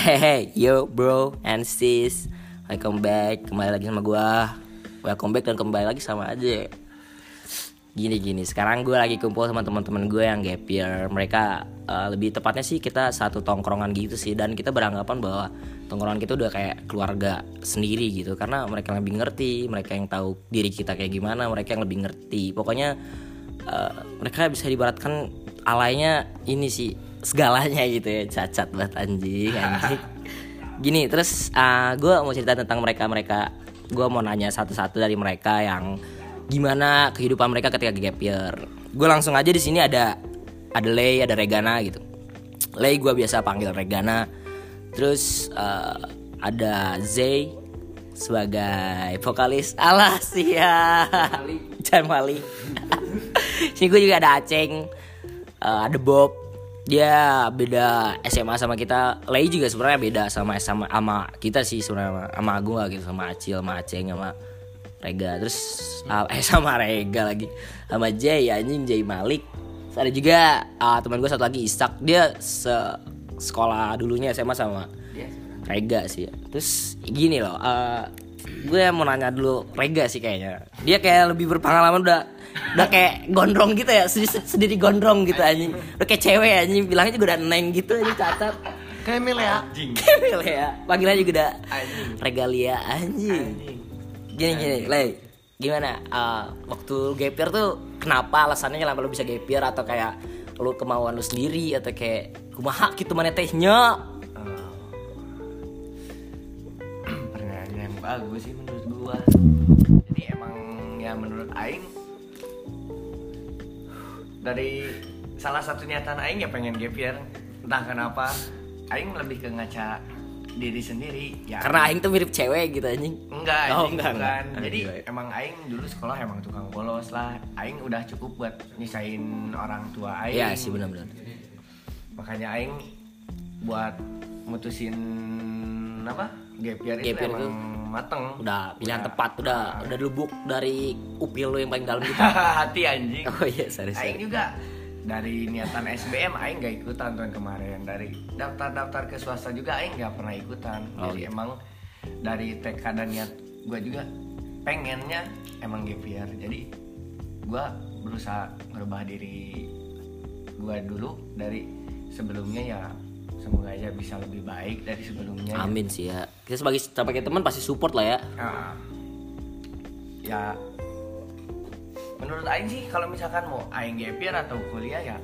Hey, yo bro and sis. Welcome back, kembali lagi sama gua. Welcome back dan kembali lagi sama aja. Gini-gini, sekarang gue lagi kumpul sama teman-teman gue yang gap year. Mereka uh, lebih tepatnya sih kita satu tongkrongan gitu sih. Dan kita beranggapan bahwa tongkrongan kita udah kayak keluarga sendiri gitu. Karena mereka yang lebih ngerti, mereka yang tahu diri kita kayak gimana Mereka yang lebih ngerti. Pokoknya uh, mereka bisa dibaratkan alainya ini sih segalanya gitu ya cacat banget anjing anjing. Gini terus uh, gue mau cerita tentang mereka mereka gue mau nanya satu-satu dari mereka yang gimana kehidupan mereka ketika gap year gue langsung aja di sini ada ada Lay ada Regana gitu. Lay gue biasa panggil Regana. Terus uh, ada Zay sebagai vokalis. Alah sih ya Jamali sini gue juga ada Aceng uh, ada Bob dia beda SMA sama kita. Lei juga sebenarnya beda sama sama sama kita sih sebenarnya sama lah gitu sama Acil sama Aceng sama Rega. Terus uh, eh sama Rega lagi. Sama Jay anjing Jay Malik. Terus ada juga uh, teman gue satu lagi Isak. Dia se sekolah dulunya SMA sama Rega sih. Ya. terus gini loh uh, gue mau nanya dulu Rega sih kayaknya. Dia kayak lebih berpengalaman udah udah kayak gondrong gitu ya sendiri, sendiri gondrong gitu anjing. Udah kayak cewek anjing. Bilangnya juga udah neng gitu anjing cacat. Kayak Mil ya. kayak Mil ya panggilannya juga udah regalia anjing. Gini gini lay gimana? Uh, waktu gap year tuh kenapa alasannya kenapa lu bisa gap year? Atau kayak lu kemauan lu sendiri? Atau kayak kumaha gitu mana tehnya bagus sih menurut gua. Jadi emang ya menurut Aing dari salah satu niatan Aing ya pengen gap year. Entah kenapa Aing lebih ke ngaca diri sendiri. Ya. Karena aing tuh mirip cewek gitu anjing. Enggak Oh, anjing, enggak, bukan. enggak. jadi emang aing dulu sekolah emang tukang bolos lah. Aing udah cukup buat nyisain orang tua aing. Iya sih benar-benar. Makanya aing buat mutusin apa gap year Gap itu year emang tuh mateng. udah pilihan Udah. tepat udah udah lubuk dari upil lu yang paling dalam gitu. Hati anjing. Oh iya sorry aing sorry. juga dari niatan SBM aing gak ikutan tahun kemarin. Dari daftar-daftar ke swasta juga aing gak pernah ikutan. Oh, jadi gitu. emang dari tekad dan niat gue juga pengennya emang gap year. Jadi gue berusaha merubah diri gue dulu dari sebelumnya ya semoga aja bisa lebih baik dari sebelumnya. Ya. amin sih ya. Kita sebagai sebagai teman pasti support lah ya. Nah, ya menurut Aing sih kalau misalkan mau Aing year atau kuliah ya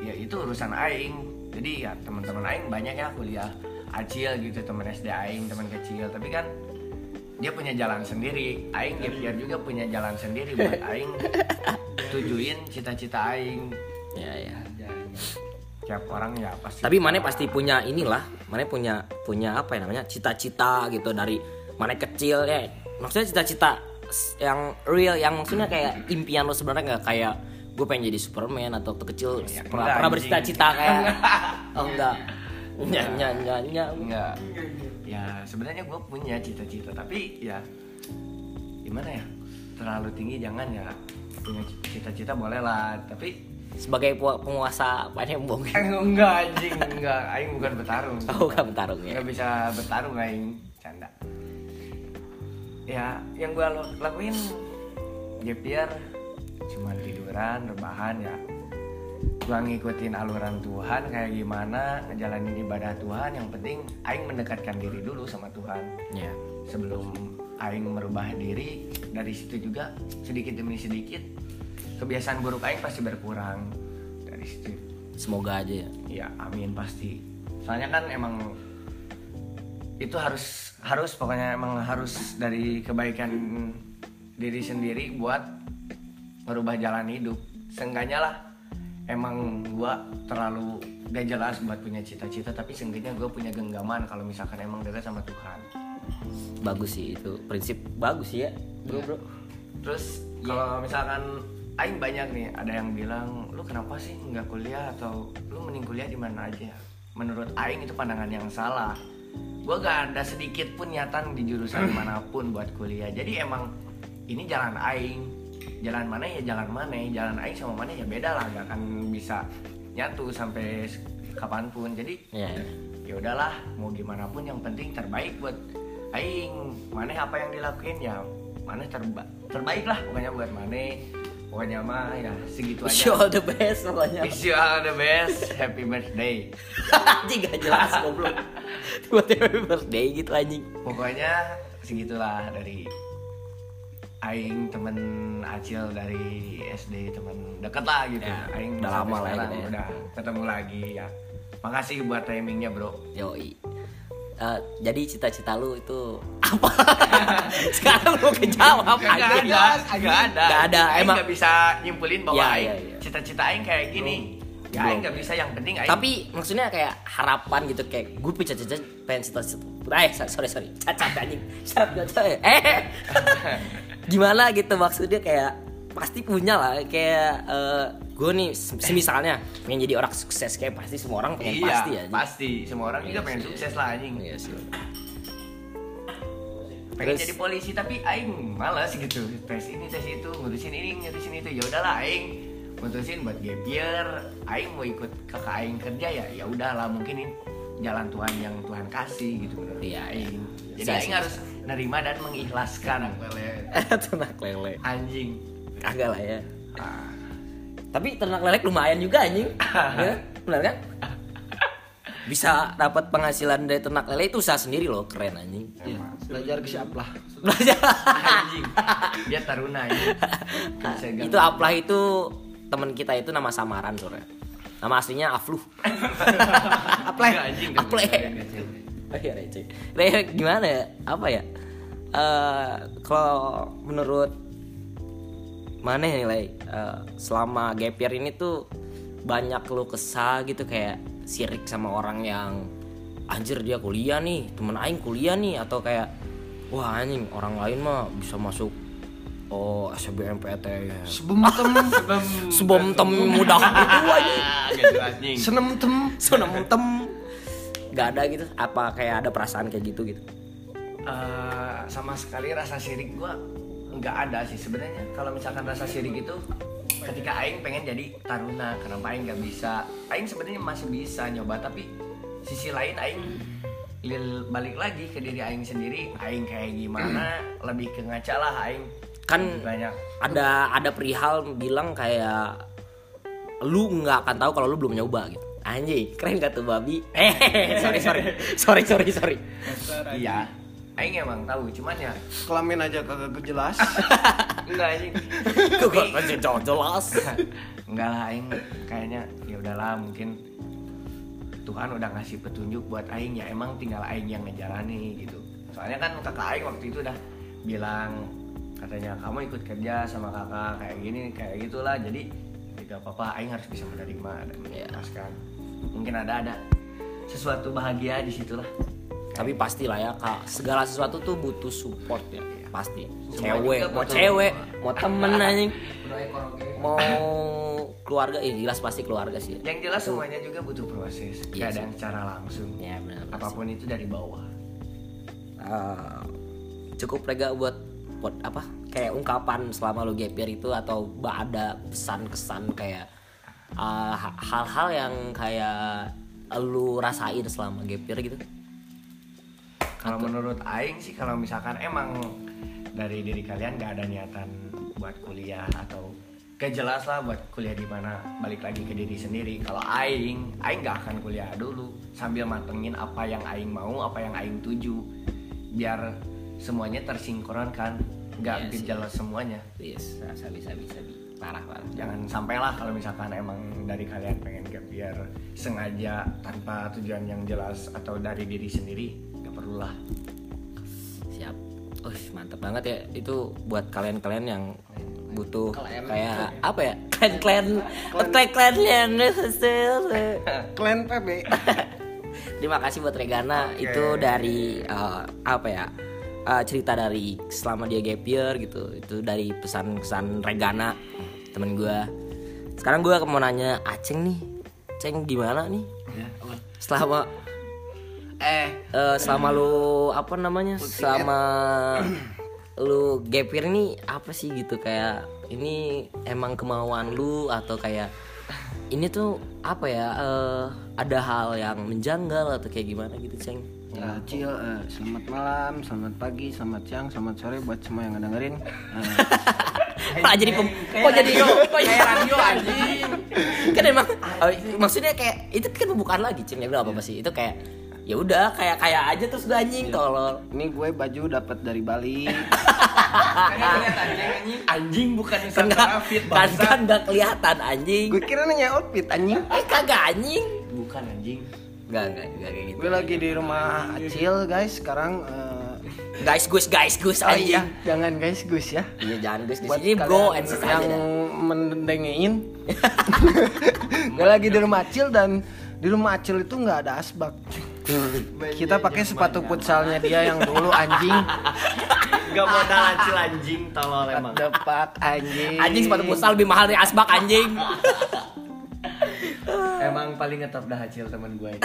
ya itu urusan Aing. Jadi ya teman-teman Aing banyak ya kuliah Acil gitu teman SD Aing teman kecil. Tapi kan dia punya jalan sendiri. Aing year juga punya jalan sendiri buat Aing tujuin cita-cita Aing. Ya ya tiap orang ya pasti tapi mana pasti punya inilah mana punya punya apa ya namanya cita-cita gitu dari mana kecil ya. Maksudnya cita-cita yang real yang maksudnya kayak impian lo sebenarnya nggak kayak gue pengen jadi Superman atau waktu kecil Ya, pernah, enggak, pernah bercita-cita kayak oh enggak. Nya nya nya nya. Enggak. Ya sebenarnya gue punya cita-cita tapi ya gimana ya terlalu tinggi jangan ya. Punya cita-cita boleh lah tapi sebagai penguasa Palembang. Enggak anjing enggak. Aing bukan bertarung. Oh kan bertarung ya. Nggak bisa bertarung aing. Canda. Ya yang gue lakuin gap year cuma tiduran rebahan ya. Gue ngikutin aluran Tuhan kayak gimana ngejalanin ibadah Tuhan. Yang penting aing mendekatkan diri dulu sama Tuhan. Ya sebelum aing merubah diri dari situ juga sedikit demi sedikit kebiasaan buruk aing pasti berkurang dari situ. Semoga aja ya. Ya amin pasti. Soalnya kan emang itu harus harus pokoknya emang harus dari kebaikan diri sendiri buat merubah jalan hidup. Seenggaknya lah emang gua terlalu gak jelas buat punya cita-cita tapi seenggaknya gue punya genggaman kalau misalkan emang dekat sama Tuhan. Bagus sih itu prinsip bagus sih ya bro bro. Terus kalau misalkan Aing banyak nih ada yang bilang lu kenapa sih nggak kuliah atau lu mending kuliah di mana aja. Menurut Aing itu pandangan yang salah. Gua gak ada sedikit pun niatan di jurusan mana pun buat kuliah. Jadi emang ini jalan Aing. Jalan mana ya jalan mana. Jalan Aing sama mana ya beda lah. Gak akan bisa nyatu sampai kapan pun jadi Iya. ya udahlah mau gimana pun yang penting terbaik buat aing mana apa yang dilakuin ya mana terba terbaik lah pokoknya buat mana pokoknya mah ya segitu aja all the best pokoknya. wish you all the best happy birthday anjing gak jelas goblok. Tiba-tiba happy birthday gitu anjing. pokoknya segitulah dari aing temen Acil dari SD temen deket lah gitu Ya, aing udah lama lah kita ya. udah ketemu lagi ya makasih buat timingnya bro Yoi. Eh, jadi cita-cita lu itu apa? Sekarang lu kejawab Gak anjing. ada, gak ada. Gak ada, Aing emang. gak bisa nyimpulin bahwa Ya, aing ya, ya. cita-cita aing kayak gini. Ya Belum. aing gak bisa yang penting aing. Tapi maksudnya kayak harapan gitu kayak gue punya cita-cita pengen cita-cita. Eh sorry sorry cacat anjing. Cacat cacat. Eh gimana gitu maksudnya kayak pasti punya lah kayak gue nih sem- semisalnya pengen jadi orang sukses kayak pasti semua orang pengen iya, pasti ya. pasti. Semua orang juga Iya pengen sukses lah anjing. Iya sih. Pengen Terus- jadi polisi tapi aing malas gitu. Tes ini, tes itu, ngurusin ini, ngurusin itu. Ya udahlah aing mutusin buat gap year. Aing mau ikut kakak aing kerja ya. Ya udahlah mungkin ini jalan Tuhan yang Tuhan kasih gitu menurut Iya, aing. Jadi Bisa aing harus nerima dan mengikhlaskan ternak lele. anjing. Kagak lah ya. Ah. Tapi ternak lele lumayan juga anjing. ya, benar kan? Bisa dapat penghasilan dari ternak lele itu usaha sendiri loh, keren anjing. belajar ke siapa lah Belajar. anjing dia taruna ganggu. itu Aplah itu teman kita itu nama samaran sore. Nama aslinya Afluh. Apleh anjing Apleh. Oh iya. Nah, gimana ya? Apa ya? Eh kalau menurut mana nilai eh, selama gap year ini tuh banyak lo kesah gitu kayak sirik sama orang yang anjir dia kuliah nih temen aing kuliah nih atau kayak wah anjing orang lain mah bisa masuk oh SBMPTN sebelum tem sebelum tem mudah gitu anjing. Senem tem. Seneng tem. Gak ada gitu apa kayak ada perasaan kayak gitu gitu? Eh, sama sekali rasa sirik gua nggak ada sih sebenarnya. Kalau misalkan rasa sirik itu ketika aing pengen jadi taruna kenapa aing nggak bisa? Aing sebenarnya masih bisa nyoba tapi sisi lain aing lil- balik lagi ke diri aing sendiri. Aing kayak gimana? Lebih ke ngaca lah aing. Kan banyak. ada ada perihal bilang kayak lu nggak akan tahu kalau lu belum nyoba gitu. Anjing keren gak tuh babi? Eh sorry sorry. Sorry sorry sorry. Iya aing emang tahu cuman ya. Kelamin aja kagak jelas enggak anjing. Kok gak kasih jelas enggak lah aing kayaknya ya udahlah mungkin Tuhan udah ngasih petunjuk buat aing ya emang tinggal aing yang ngejalani gitu. Soalnya kan kakak aing waktu itu udah bilang katanya kamu ikut kerja sama kakak kayak gini kayak gitulah. Jadi tidak apa-apa aing harus bisa menerima dan mengikhlaskan mungkin ada ada sesuatu bahagia di situlah tapi pastilah ya kak. Segala sesuatu tuh butuh support ya. Pasti. Semua cewek. mau cewek mau temen anjing. Mau keluarga eh jelas pasti keluarga sih. Yang jelas semuanya juga butuh proses. Iya kadang secara langsung. Ya benar pasti. apa pun itu dari bawah. Eh, cukup lega buat buat apa? Kayak ungkapan selama lu gap year itu atau ada pesan kesan kayak eh, ha- hal-hal yang kayak lu rasain selama gap year gitu Kalau menurut Aing sih kalau misalkan emang dari diri kalian gak ada niatan buat kuliah atau gak jelas lah buat kuliah di mana balik lagi ke diri sendiri. Kalau Aing, Aing gak akan kuliah dulu sambil matengin apa yang Aing mau, apa yang Aing tuju, biar semuanya tersinkronkan, gak Iya sih. gejala semuanya. yes sabi sabi sabi parah parah Jangan sampailah kalau misalkan emang dari kalian pengen gap year sengaja tanpa tujuan yang jelas atau dari diri sendiri, gak perlu lah. siap. Oh mantap banget ya. Itu buat kalian-kalian yang butuh kayak apa ya? Klan klan klan klan yang klan PB Terima kasih buat Regana. Itu dari eh, apa ya? Eh, cerita dari selama dia gap year gitu. Itu dari pesan-pesan Regana temen gua. Sekarang gua mau nanya Aceng nih? Ceng gimana nih? Selama Eh, eh, selama lu apa namanya? Selama lu gap year ini apa sih gitu? Kayak ini emang kemauan lu atau kayak ini tuh apa ya? Eh, ada hal yang menjanggal atau kayak gimana gitu ceng? Ya, Cil, eh, selamat malam, selamat pagi, selamat siang, selamat sore buat semua yang ngedengerin. Eh, kok jadi pem- kok jadi kok jadi radio anjing. kan emang maksudnya kayak itu kan pembukaan lagi ceng ya udah apa apa sih? Itu kayak ya udah kayak kayak aja terus gue anjing tolol ini gue baju dapat dari Bali. Anjing bukan kan Nusantara nggak fit kan kan nggak kelihatan anjing gue kira nanya outfit anjing. eh kagak anjing Bukan anjing. nggak nggak nggak kayak gitu Gue lagi di rumah Acil guys. Sekarang eh, guys gus guys gus oh anjing iya, jangan guys Gus ya. iya jangan gus di Buat sini bro and yang mendengein. gue lagi di rumah Acil dan di rumah Acil itu nggak ada asbak. Kita pakai sepatu futsalnya dia yang dulu anjing. Gak modal acil anjing tolol emang. Depak anjing. anjing sepatu futsal lebih mahal dari asbak anjing Emang paling ngetop dah acil teman gue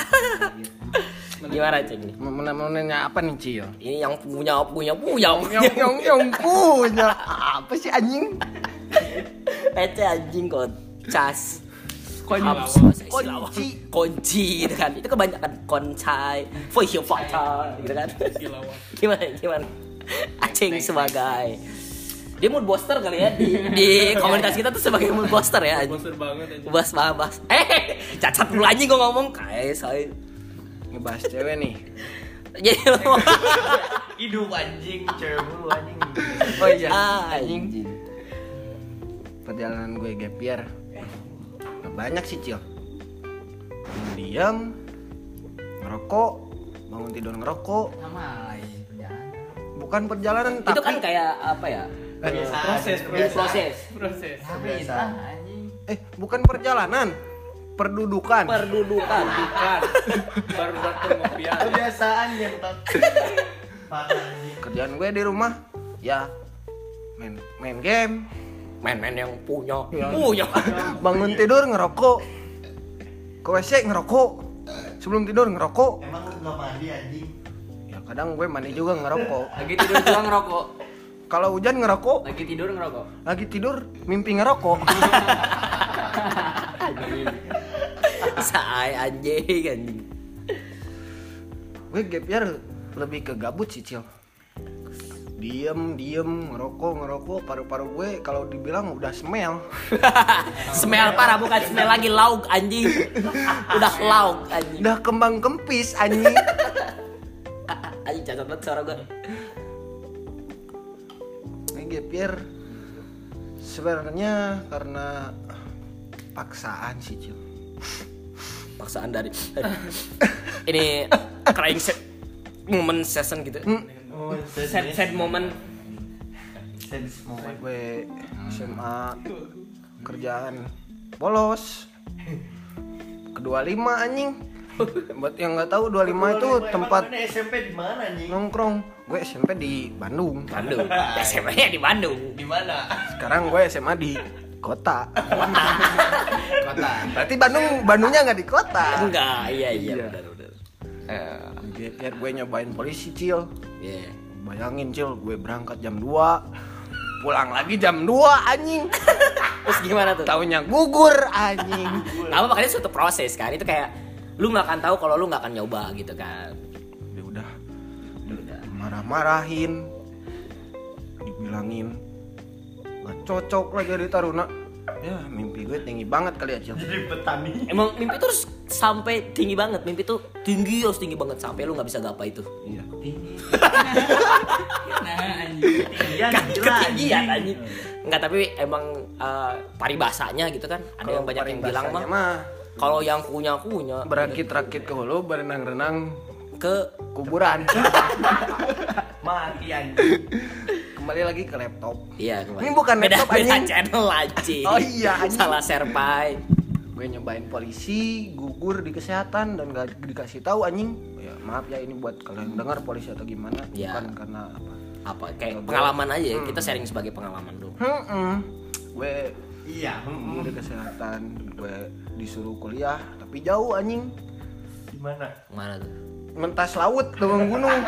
gimana ceng nih Mau mau- mau nanya apa nih Cil? ini yang punya punya punya yang yang yang punya apa sih anjing Ece anjing kok cas Kunci. kunci kunci gitu kan. Itu kebanyakan koncai fa cha gitu kan. Gimana gimana? Acing sebagai dia mood booster kali ya di, di komunitas kita tuh sebagai mood booster ya. Booster banget bos bos eh cacat dulu anjing gua ngomong. Kayak saya. Ngebahas cewek nih. Jadi Hidup anjing, cewek mulu anjing. oh iya ah, anjing. perjalanan gue gap year. Gak banyak sih cil. Diam ngerokok bangun tidur ngerokok. Sama lain perjalanan. bukan perjalanan itu tapi kan kayak apa ya? Proses, proses proses. Kebiasaan. anjing. eh bukan perjalanan. Perdudukan. Perdudukan. Bukan baru datang ngopian Kebiasaan anjing. kerjaan gue di rumah ya main main game main-main yang punya. Iya. punya. Bangun tidur ngerokok. Ke WC ngerokok. Sebelum tidur ngerokok. Emang lu gak mandi anjing? ya kadang gue mandi juga ngerokok. Lagi tidur juga ngerokok. Kalau hujan ngerokok. Lagi tidur ngerokok. Lagi tidur mimpi ngerokok. Say anjing anjing. Gue gap year lebih ke gabut sih cil diem diem ngerokok ngerokok paru-paru gue kalau dibilang udah smell. Smell parah bukan smell lagi lauk anjing. Udah lauk anjing. Udah kembang kempis anjing. Anjing cacat banget suara gue Ini year sebenarnya karena paksaan sih cil. Paksaan dari ini crying set moment session gitu Oh, sad sad moment. Sense moment. gue SMA kerjaan bolos. Kedua lima anjing. Buat yang nggak tahu 25 itu tempat SMP di mana anjing? nongkrong. Gue SMP di Bandung. Bandung. SMA nya di Bandung. Di mana? sekarang gue SMA di kota. Kota. Berarti Bandung Bandungnya nggak di kota? Enggak iya iya Iya. benar benar biar gue nyobain polisi cil. Iya. bayangin cil gue berangkat jam 2 pulang lagi jam 2 anjing. Terus gimana tuh? Taunya gugur anjing. Apa makanya suatu proses kan? Itu kayak lu nggak akan tahu kalau lu nggak akan nyoba gitu kan? Ya udah. Marah-marahin. Dibilangin nggak cocok lagi di Taruna ya mimpi gue tinggi banget kali ya Cil Jadi petani. emang mimpi tuh harus sampai tinggi banget. Mimpi tuh tinggi harus tinggi banget. Sampai lu nggak bisa gapai itu iya. Nah anjing. Ketinggian Kan ketinggian anjing. anjing Enggak tapi emang eh, paribasanya gitu kan. Ada yang banyak yang bilang mah mah kalau yang kunya kunya berakit-rakit ke hulu berenang-renang ke kuburan. Mati anjing. kembali lagi ke laptop. Iya kemarin. Ini bukan beda, laptop, beda anjing. channel anjing. Oh iya, anjing. salah serpai. Gue nyobain polisi gugur di kesehatan dan gak dikasih tahu anjing. Ya maaf ya ini buat kalian dengar polisi atau gimana. Ya. bukan karena apa. Apa kayak pengalaman aja ya kita sharing sebagai pengalaman dulu. Hmm, gue Iya. gugur di kesehatan gue disuruh kuliah tapi jauh anjing. Di mana? mana tuh? Mentas laut leweng gunung.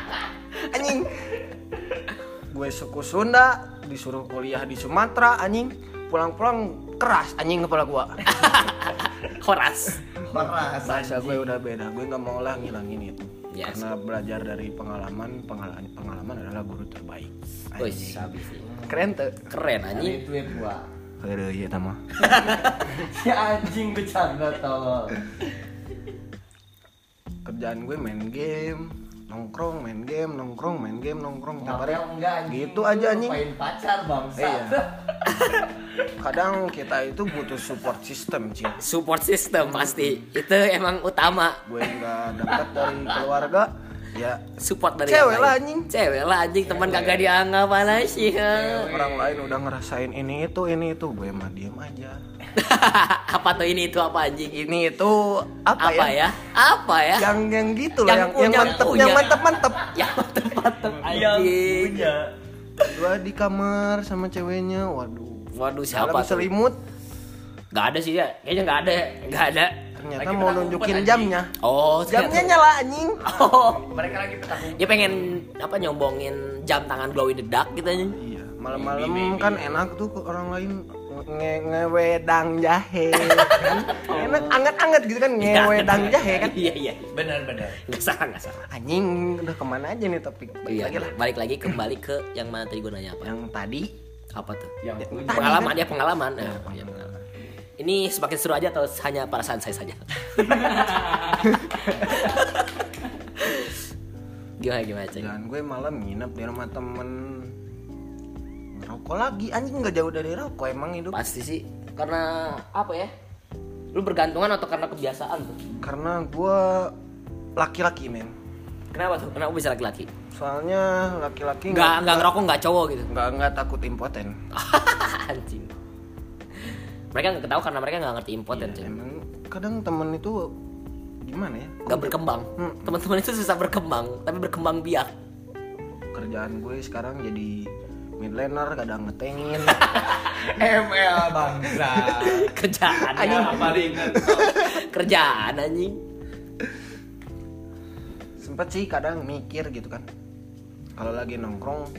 Anjing gue suku Sunda disuruh kuliah di Sumatera anjing pulang-pulang keras anjing kepala gua Horas. Paras. bahasa gue udah beda gue nggak mau lah ngilangin itu Yes. karena belajar dari pengalaman pengalaman pengalaman adalah guru terbaik Wih, keren tuh Keren anjing. tweet gua. Aduh, iya tama Si anjing bercanda tol. kerjaan gue main game nongkrong main game nongkrong main game nongkrong tiap hari gitu aja anjing Main pacar bangsa. iya kadang kita itu butuh support system sih Support system pasti. Itu emang utama. gue nggak dekat dari keluarga ya Support dari Cewek lah, anjing. Cewek lah anjing teman kagak dianggap mana sih. orang lain udah ngerasain ini itu ini itu gue mah diem aja apa tuh ini itu apa anjing? ini itu apa, Apa ya? ya? Apa ya? yang yang gitu lah Yang yang yang mantep punya. yang mantep mantep Yang mantep-mantep Yang anjing. punya. gue di kamar sama ceweknya waduh Waduh dalam siapa tuh? selimut Gak ada sih ya. Kayaknya gak ada. Gak ada. Ternyata Lagi mau petang nunjukin umpet, jamnya Oh, jamnya ternyata- nyala anjing Oh. Mereka lagi petang. Dia pengen apa nyombongin jam tangan glow in the dark gitu anjing. iya malam-malam kan enak tuh ke orang lain nge ngewedang jahe kan enak anget-anget gitu kan ngewedang jahe kan Iya iya. Benar benar. Gak salah gak salah. anjing udah ke mana aja nih topik balik Iya, lagi lah balik lagi kembali ke yang mana tadi gue nanya apa? yang tadi Apa tuh? Yang. Tadi pengalaman kan? ya pengalaman. Iya, pengalaman. Ini semakin seru aja atau hanya perasaan saya saja? gimana gimana ceng? dan gue malam nginep di rumah temen ngerokok lagi anjing nggak jauh dari rokok emang hidup Pasti sih karena apa ya? Lu bergantungan atau karena kebiasaan tuh? karena gue laki-laki men Kenapa tuh? Kenapa bisa laki-laki? soalnya laki-laki Nggak nggak ngerokok nggak cowok gitu. nggak nggak takut impoten Anjing. Mereka nggak ketahui karena mereka nggak ngerti impoten ceng. emang kadang temen itu gimana ya Nggak berkembang. Hmm. Teman-teman itu susah berkembang, tapi berkembang biak. kerjaan gue sekarang jadi midlaner kadang ngetengin ML bangsa. Kerjaan Anjing ya. paling inget. Kerjaan anjing. sempet sih kadang mikir gitu kan kalau lagi nongkrong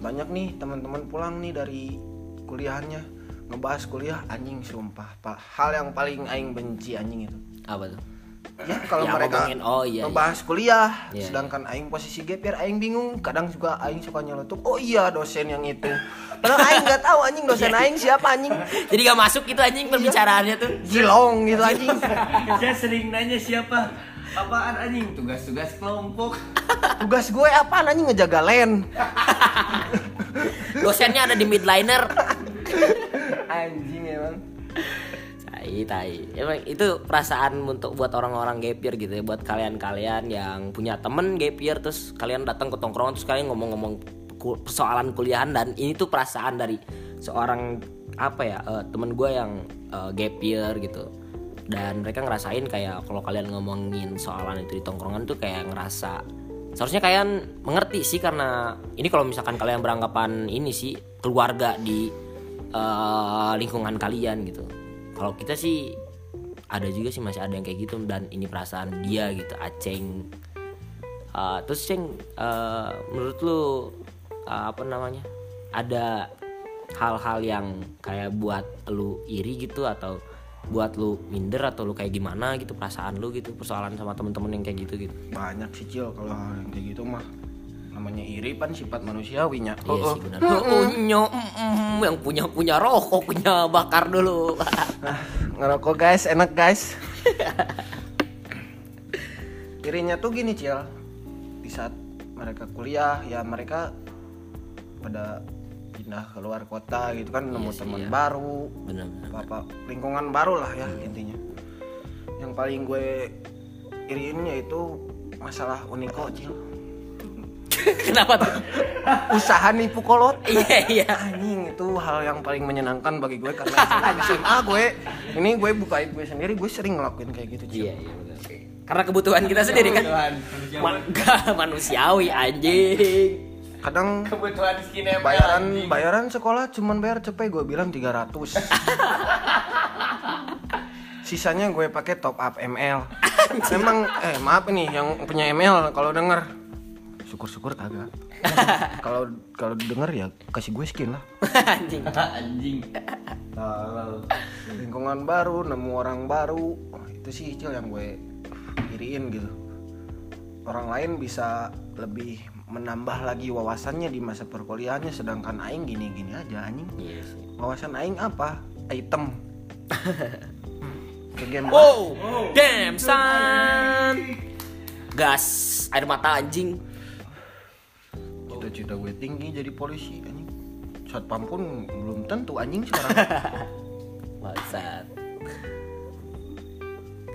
banyak nih teman-teman pulang nih dari kuliahannya ngebahas kuliah anjing sumpah pak. Hal yang paling aing benci anjing itu. Apa tuh? ya kalau Ya, mereka ngomongin, oh iya, ngebahas kuliah Iya, sedangkan aing posisi gap year aing bingung. Kadang juga aing suka nyelotok oh iya dosen yang itu. Padahal aing nggak tahu anjing Iya. dosen aing siapa anjing. Jadi gak masuk gitu anjing pembicaraannya tuh. jilong gitu anjing. Saya sering nanya siapa? Apaan anjing? Tugas-tugas kelompok. tugas gue apaan anjing? Ngejaga land. Dosennya ada di midliner. Anjing emang Tai, tai. Emang itu perasaan untuk buat orang-orang gap year gitu ya, buat kalian-kalian yang punya temen gap year terus kalian datang ke tongkrongan terus kalian ngomong-ngomong persoalan kuliahan dan ini tuh perasaan dari seorang apa ya eh, temen gue yang eh, gap gitu dan mereka ngerasain kayak kalau kalian ngomongin soalan itu di tongkrongan tuh kayak ngerasa seharusnya kalian mengerti sih karena ini kalau misalkan kalian beranggapan ini sih keluarga di eh, lingkungan kalian gitu. Kalau kita sih ada juga sih masih ada yang kayak gitu dan ini perasaan dia gitu aceng. Eh, terus ceng eh, menurut lu eh, apa namanya ada hal-hal yang kayak buat lu iri gitu atau buat lu minder atau lu kayak gimana gitu perasaan lu gitu persoalan sama temen-temen yang kayak gitu gitu banyak sih cil kalau yang kayak gitu mah namanya iri pan sifat manusiawinya. Iya sih benar. Oh, nyo, mm, mm, yang punya punya rokok punya bakar dulu. Nah, ngerokok guys. Enak guys. Irinya tuh gini cil. Di saat mereka kuliah ya mereka pada pindah keluar kota gitu kan nemu Iya teman iya. baru benar benar apa lingkungan baru lah ya intinya. Yang paling gue iriin yaitu masalah uniko cil kenapa tuh? Usaha nipu kolot. Iya iya. Anjing itu hal yang paling menyenangkan bagi gue karena di SMA gue. Ini gue buka gue sendiri gue sering ngelakuin kayak gitu iya iya benar karena kebutuhan kita sendiri kan? Kebutuhan. Ma- nggak manusiawi anjing. Kadang Kebutuhan skin ML, bayaran anjing. bayaran sekolah cuman bayar cepet gue bilang 300 sisanya gue pakai top up ML memang eh maaf ini yang punya ML kalau denger syukur-syukur kagak. Kalau kalau denger ya kasih gue skin lah. Anjing. Anjing. lingkungan baru nemu orang baru. Oh, itu sih cil yang gue iriin gitu. Orang lain bisa lebih menambah lagi wawasannya di masa perkuliahannya sedangkan aing gini-gini aja anjing. Iya sih. wawasan aing apa? Item. Game Wow, damn son. Gas air mata anjing. Cita-cita gue tinggi jadi polisi anjing satpam pun belum tentu anjing sekarang Bangsat.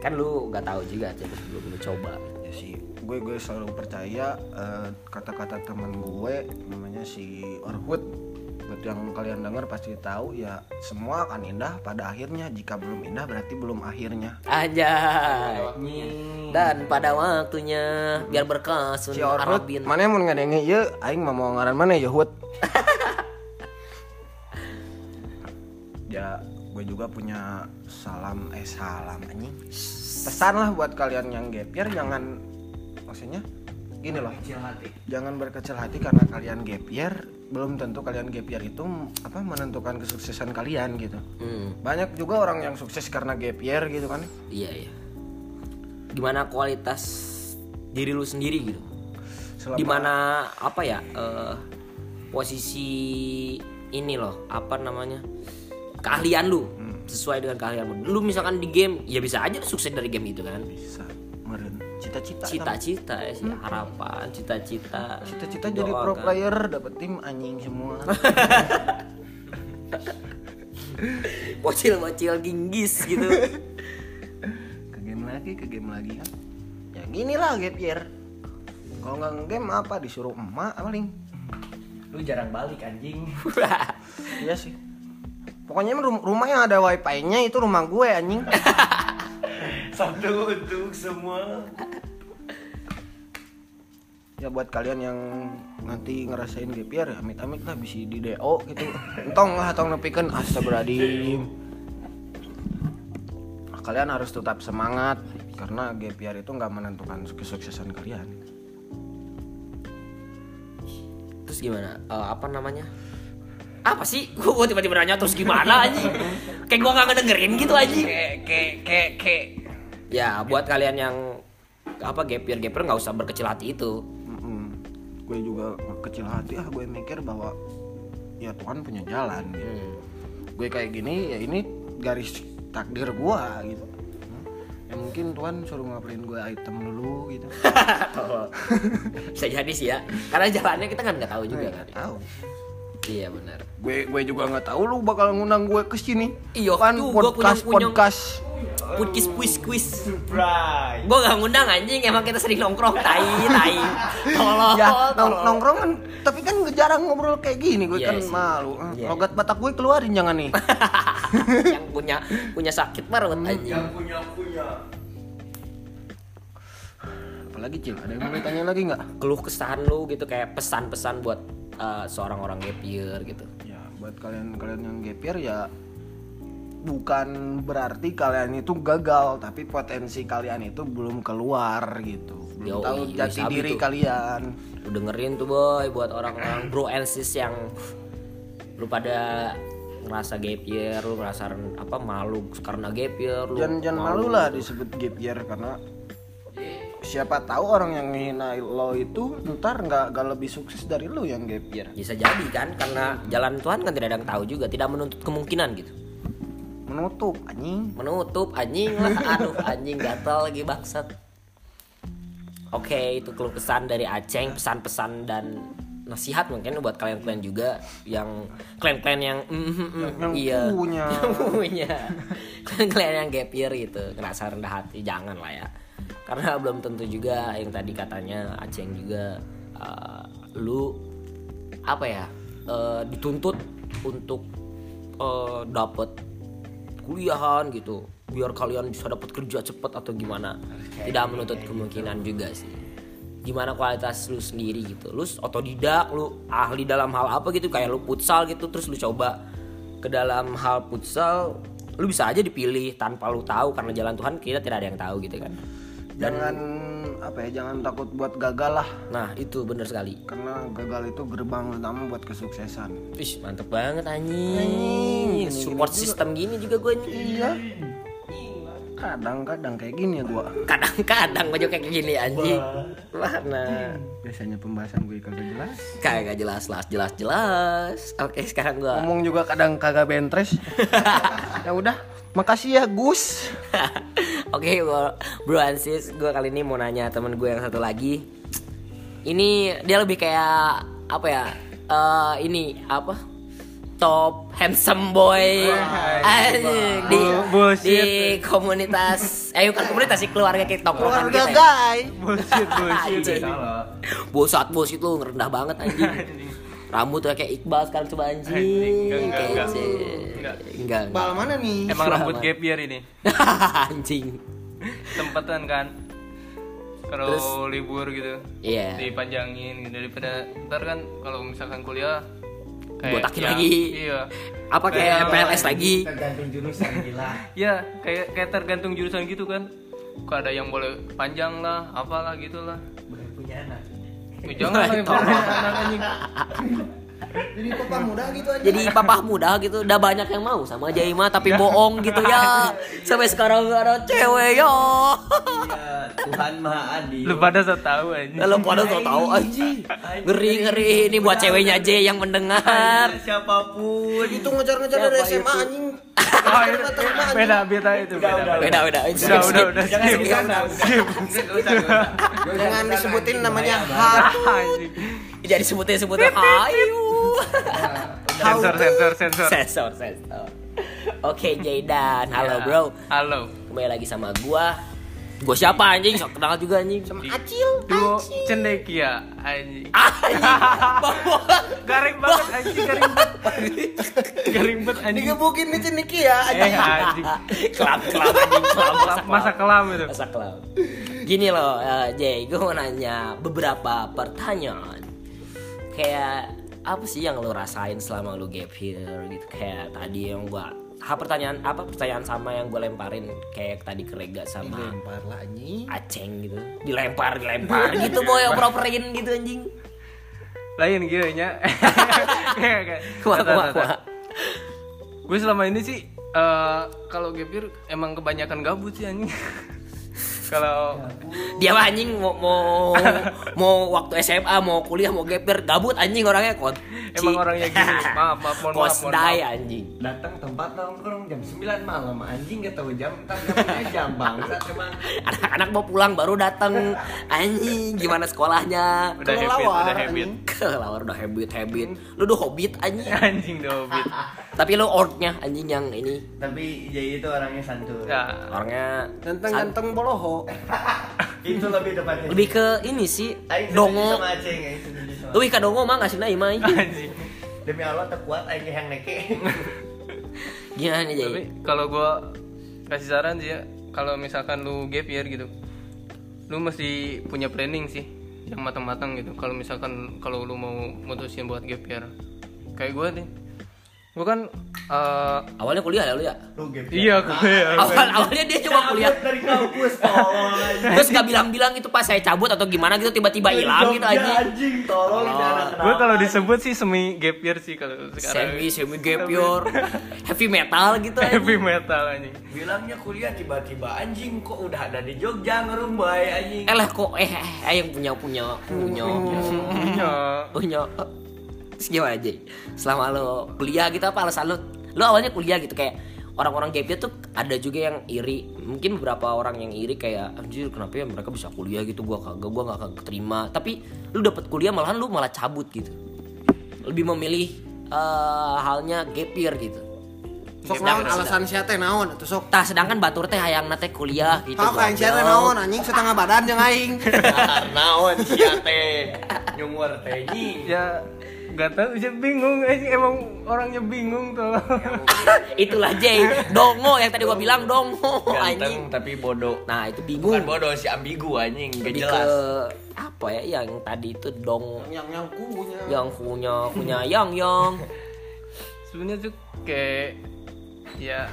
Kan lu nggak tahu juga coba belum lu coba. ya sih gue gue selalu percaya eh, kata-kata teman gue namanya si Orhut yang kalian dengar pasti tahu ya semua akan indah pada akhirnya. Jika belum indah berarti belum akhirnya. Anjay. Dan pada waktunya biar berkah sun si Arabin. mana yang mau ngadenge ya aing mah mau ngaran mana ya Hut ya gue juga punya salam eh salam anjing. Pesan lah buat kalian yang gap year jangan maksudnya gini loh. Kecil hati. jangan berkecil hati karena kalian gap year belum tentu kalian gap year itu apa menentukan kesuksesan kalian gitu Hmm, banyak juga orang yang sukses karena gap year gitu kan iya iya. Gimana kualitas diri lu sendiri gitu? Selama- Di mana apa ya eh, posisi ini loh apa namanya keahlian lu Hmm. sesuai dengan keahlian lu. Lu misalkan di game ya bisa aja sukses dari game itu kan. bisa meren cita-cita kan. Cita-cita ya sih harapan, cita-cita. cita-cita jadi pro kan. player dapat tim anjing semua Bocil-bocil ginggis gitu. ke game lagi ke game lagi kan ya gini lah gap year kalau nggak game apa disuruh emak paling Lu jarang balik anjing. iya sih pokoknya rum- rumah yang ada wifi nya itu rumah gue anjing Satu untuk semua. Ya buat kalian yang nanti ngerasain year ya amit-amit lah bisa di DO gitu entong lah atau nepikeun astagfirullahaladzim kalian harus tetap semangat karena year itu nggak menentukan kesuksesan kalian Terus gimana? Eh, apa namanya? Apa sih? Gua tiba-tiba nanya terus gimana anjing? Kayak gua nggak ngedengerin gitu kayak kayak kayak kayak Ya, buat kalian yang apa gapir gapir nggak usah berkecil hati itu. Gue juga kecil hati ah gue mikir bahwa ya Tuhan punya jalan gitu. Hmm. gue kayak gini ya ini garis takdir gue gitu ya mungkin Tuhan suruh ngapain gue item dulu gitu Bisa jadi sih ya. Karena jalannya kita kan nggak tahu juga kan. tahu Iya benar. gue gue juga nggak tahu lu bakal ngundang gue ke sini Iya, kan tuh, podcast kunyang-kunyang. podcast Putkis kuis kuis. Surprise. Gua nggak ngundang anjing, emang kita sering nongkrong tai tai. Tolong. ya nong- nongkrong kan tapi kan jarang ngobrol kayak gini gue Iya kan sih. malu Ah, Iya. logat batak gue keluarin jangan nih yang punya punya sakit perut anjing. Yang punya punya. apalagi cil ada yang mau ditanya lagi nggak Keluh kesahan lu gitu kayak pesan-pesan buat eh, seorang orang gap year gitu. ya buat kalian kalian yang gap year ya bukan berarti kalian itu gagal tapi potensi kalian itu belum keluar gitu belum Yoi, tahu yoi, jati sabi diri tuh. kalian Lu dengerin tuh boy buat orang-orang bro and sis yang lu pada ngerasa gap year, lu ngerasa apa malu karena gap year, lu jangan jangan malu lah disebut gap year karena siapa tahu orang yang menghina lo itu ntar nggak nggak lebih sukses dari lo yang gap year bisa jadi kan karena jalan Tuhan kan tidak ada yang tahu juga, tidak menuntut kemungkinan gitu. Menutup anjing. Menutup anjing lah, aduh anjing gatal lagi bangsat. Oke, itu keluh kesan dari Aceng, pesan-pesan dan nasihat mungkin buat kalian-kalian juga yang kalian-kalian yang mm, mm, mm, yang iya. punya. yang punya. Kalian yang gap year gitu ngerasa rendah hati jangan lah ya. Karena belum tentu juga yang tadi katanya Aceng juga eh, lu apa ya eh, dituntut untuk eh, dapet kuliahan gitu. Biar kalian bisa dapat kerja cepet atau gimana. Tidak menuntut kemungkinan juga sih. Gimana kualitas lu sendiri gitu. Lu otodidak lu ahli dalam hal apa gitu. Kayak lu futsal gitu terus lu coba ke dalam hal futsal lu bisa aja dipilih tanpa lu tahu. Karena jalan Tuhan kita tidak ada yang tahu gitu kan. Jangan apa ya jangan takut buat gagal lah. Nah itu bener sekali. Karena gagal itu gerbang utama buat kesuksesan. Wih mantep banget anjing, Anjing, Support system gini juga gue nih iya. Kadang-kadang kayak gini ya gua. Kadang-kadang gue juga kayak gini anjing. Mana? Biasanya pembahasan gue kagak jelas. Kagak jelas jelas jelas jelas. Oke sekarang gue ngomong juga kadang kagak bentres. Ya udah makasih ya Gus Oke bro, bro Ansis Gue kali ini mau nanya temen gue yang satu lagi. Ini dia lebih kayak Apa ya eh Ini apa? Top handsome boy. Di, di komunitas. Eh bukan komunitas sih keluarga kita keluarga kita ya. guy. Bullshit bullshit. Bosat bos itu ngerendah banget anjing Rambutnya kayak Iqbal sekarang coba anjing Anjing, enggak, enggak, Kayak enggak. sih. Enggak. Enggak bal mana nih Emang rambut gap year ini? Anjing. Sempetan kan? Kalau Terus? libur gitu Iya. Dipanjangin gitu Daripada Ntar kan kalau misalkan kuliah kayak Botakin ya, lagi. Iya. Apa kayak PLS lagi. Tergantung jurusan gila. Ya kayak kayak tergantung jurusan gitu kan. Kok ada yang boleh panjang lah Apalah gitu Ya, Jangan punya anak anjing. Jadi papa muda gitu aja Jadi papa muda gitu Udah banyak yang mau. Sama Jaima Tapi bohong gitu ya. Sampai sekarang gak ada cewek ya Tuhan maha adil. Lu pada so tau anjing. Kalau pada tau tahu anjing. Ngeri ngeri. Ini buat ceweknya aja yang mendengar. Siapa pun. Itu ngejar-ngejar dari SMA anjing. Oh, itu, beda beda itu beda beda. Udah udah udah skip. jangan disebutin namanya Anjing. Jadi sebutin sebutin Hayu. Sensor sensor sensor. Sensor sensor. Oke Jaidan Halo bro. Halo. Kembali lagi sama gua Gua siapa anjing? Sok kenal juga anjing Sama acil Duo cendekia anjing. Anjing Bawa Garing banget anjing garing banget. Garing banget anjing. digebukin nih Niki ya Eh anjing. Kelam kelam anjing Kelam kelam Masa kelam itu. Masa kelam Gini loh eh, Jay Gue mau nanya beberapa pertanyaan Kayak apa sih yang lo rasain selama lo gap year gitu Kayak tadi yang gua ha, pertanyaan apa pertanyaan sama yang gue lemparin? Kayak tadi ke Rega sama lempar lah anjing. Aceng gitu. Dilempar dilempar gitu boy oper-operin gitu anjing. Lain gitu nya. Gue selama ini sih eh, kalau year emang kebanyakan gabut sih anjing. Kalau dia mah anjing mau mau mau waktu SMA mau kuliah mau year gabut anjing orangnya kot emang orangnya gini. Maaf maaf mohon maaf. mohon maaf. anjing. Datang tempat nongkrong jam 9 malam. Anjing gak tahu jam jamnya jam bangsa cuman. Anak-anak mau pulang baru datang. Anjing gimana sekolahnya? Udah habit, Kelelawar, udah habit. kelawar udah habit habit. Lu udah hobbit anjing. Anjing dobit. tapi lu orknya anjing yang ini. Tapi Jay itu orangnya santun Ya, orangnya ganteng-ganteng boloho. Itu lebih tepatnya. Lebih ke ini sih Aing dongo. sama Aceng Lebih ke dongo mah ngasih naik mah anjing. demi Allah terkuat Aing yang neke gimana nih Tapi jadi kalau gua kasih saran sih ya, kalau misalkan lu gap year gitu, lu mesti punya planning sih yang matang-matang gitu. Kalau misalkan kalau lu mau mutusin buat gap year, kayak gua nih, gua kan eh, awalnya kuliah ya lu ya? Lu game iya gue ya. awal awalnya dia cuma kuliah. dari kampus tolong. Anjing terus gak bilang-bilang itu pas saya cabut atau gimana gitu tiba-tiba hilang gitu Jogja, anjing. tolong Gue kalau disebut sih semi gap year sih kalau sekarang. semi semi gap year. Heavy metal gitu Heavy anjing. metal anjing. bilangnya kuliah tiba-tiba anjing kok udah ada di Jogja ngerumbai anjing. Eh lah kok eh eh, eh yang punya. Punya. Punya. Punya. punya Terus gimana aja. Selama lo kuliah gitu apa alasan lo? Lo awalnya kuliah gitu kayak orang-orang gap year tuh ada juga yang iri. Mungkin beberapa orang yang iri kayak anjir kenapa ya mereka bisa kuliah gitu? Gua kagak gua nggak kagak terima tapi lu dapat kuliah malahan lu malah cabut gitu. Lebih memilih eh, halnya gap year gitu. Sok naon alasan sia teh naon atuh sok? Tah sedangkan batur teh hayang teh kuliah gitu Tahu kain sia teh naon anjing setengah badan jeung aing. Naon sia teh. Nyumur teh anjing Ya nggak tahu sih bingung. Anjing emang orangnya bingung tuh. itulah Jay. Dongo yang tadi gua bilang dongo. Ganteng anjing. tapi bodoh. Nah itu bingung. Bukan bodoh si ambigu anjing. Gak lebih jelas. ke apa ya yang tadi itu dong. Yang yang kubunya yang punya punya yang yang. Sebenarnya tuh kayak ya